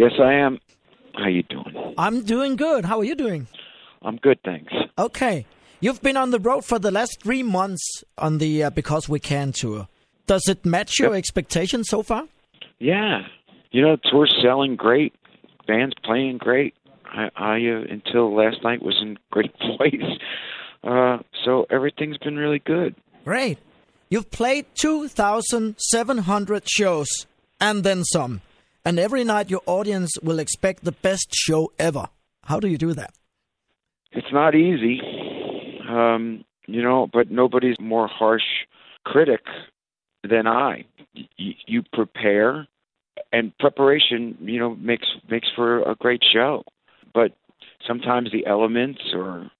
Yes, I am. How you doing? I'm doing good. How are you doing? I'm good, thanks. Okay. You've been on the road for the last three months on the uh, Because We Can tour. Does it match your expectations so far? Yeah, you know, tour's selling great. Band's playing great. I, I uh, until last night was in great place. Uh, so everything's been really good. Great. You've played 2,700 shows and then some. And every night your audience will expect the best show ever. How do you do that? It's not easy, um, you know, but nobody's more harsh critic than I. Y- you prepare, and preparation, you know, makes makes for a great show. But sometimes the elements or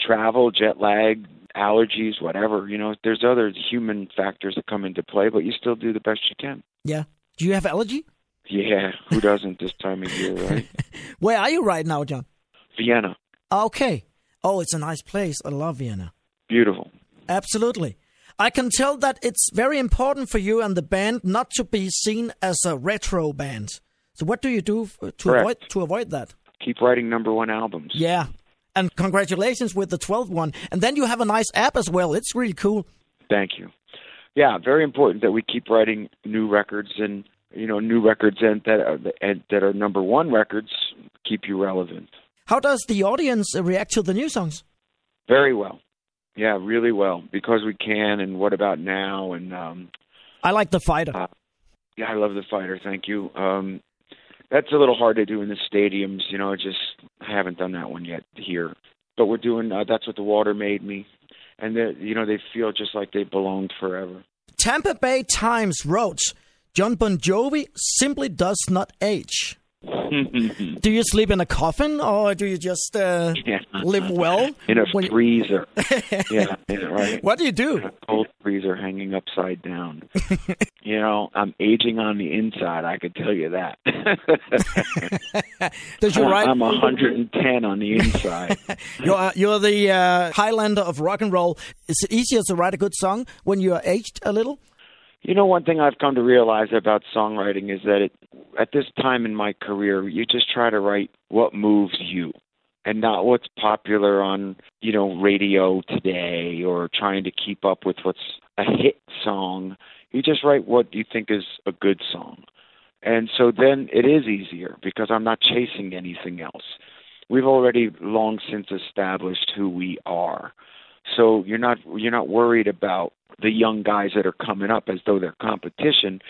travel, jet lag, allergies, whatever, you know, there's other human factors that come into play, but you still do the best you can. Yeah. Do you have allergy? Yeah, who doesn't this time of year, right? Where are you right now, Jon? Vienna, Okay. Oh, it's a nice place. I love Vienna. beautiful. Absolutely. I can tell that it's very important for you and the band not to be seen as a retro band. So what do you do to Correct. avoid to avoid that? Keep writing number one albums. Yeah. And congratulations with the 12th one. And then you have a nice app as well. It's really cool. Thank you. Yeah, very important that we keep writing new records and you know new records and that are, and that are number one records keep you relevant. How does the audience uh, react to the new songs? Very well. Yeah, really well because we can and what about now and um I like the fighter. Uh, yeah, I love the fighter. Thank you. Um that's a little hard to do in the stadiums, you know, just I haven't done that one yet here. But we're doing uh, that's what the water made me. And you know, they feel just like they belonged forever. Tampa Bay Times wrote, Jon Bon Jovi simply does not age. Do you sleep in a coffin or do you just uh, Yeah. live well? in a When you- freezer. yeah, yeah, right. What do you do? In a cold freezer hanging upside down. you know, I'm aging on the inside. I could tell you that. Does you write? I'm 110 on the inside. You're, uh, you're the uh, Highlander of rock and roll. Is it easier to write a good song when you are aged a little? You know, one thing I've come to realize about songwriting is that it, at this time in my career, you just try to write what moves you and not what's popular on, you know, radio today or trying to keep up with what's a hit song. You just write what you think is a good song. And so then it is easier because I'm not chasing anything else. We've already long since established who we are. So you're not you're not worried about the young guys that are coming up as though they're competition.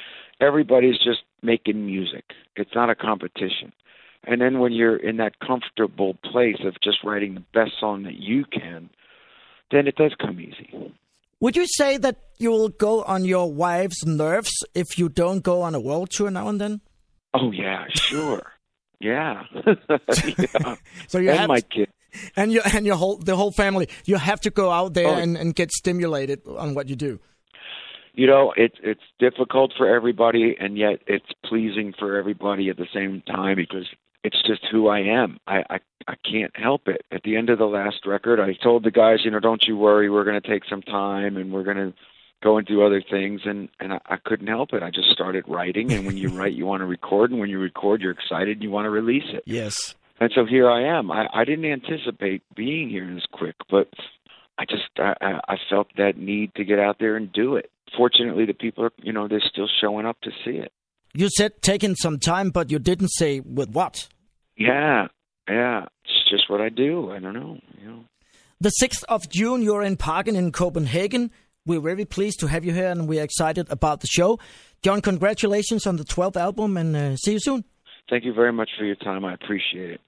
Everybody's just making music. It's not a competition. And then when you're in that comfortable place of just writing the best song that you can, then it does come easy. Would you say that you will go on your wife's nerves if you don't go on a world tour now and then? Oh yeah, sure. yeah. yeah. So you And have my kid. And you and your whole the whole family. You have to go out there Oh. and, and get stimulated on what you do. you know it's it's difficult for everybody and yet it's pleasing for everybody at the same time because it's just who I am. I, I I can't help it. At the end of the last record, I told the guys, you know, don't you worry, we're going to take some time and we're going to go and do other things and and I, I couldn't help it. I just started writing and when you write you want to record and when you record you're excited and you want to release it. Yes. And so here I am. I, I didn't anticipate being here this quick, but I just I, I felt that need to get out there and do it. Fortunately, the people are you know they're still showing up to see it. You said taking some time, but you didn't say with what. Yeah, yeah. It's just what I do. I don't know. You know. The 6th of June, you're in Parken in Copenhagen. We're very pleased to have you here and we're excited about the show. Jon, congratulations on the 12th album and uh, see you soon. Thank you very much for your time. I appreciate it.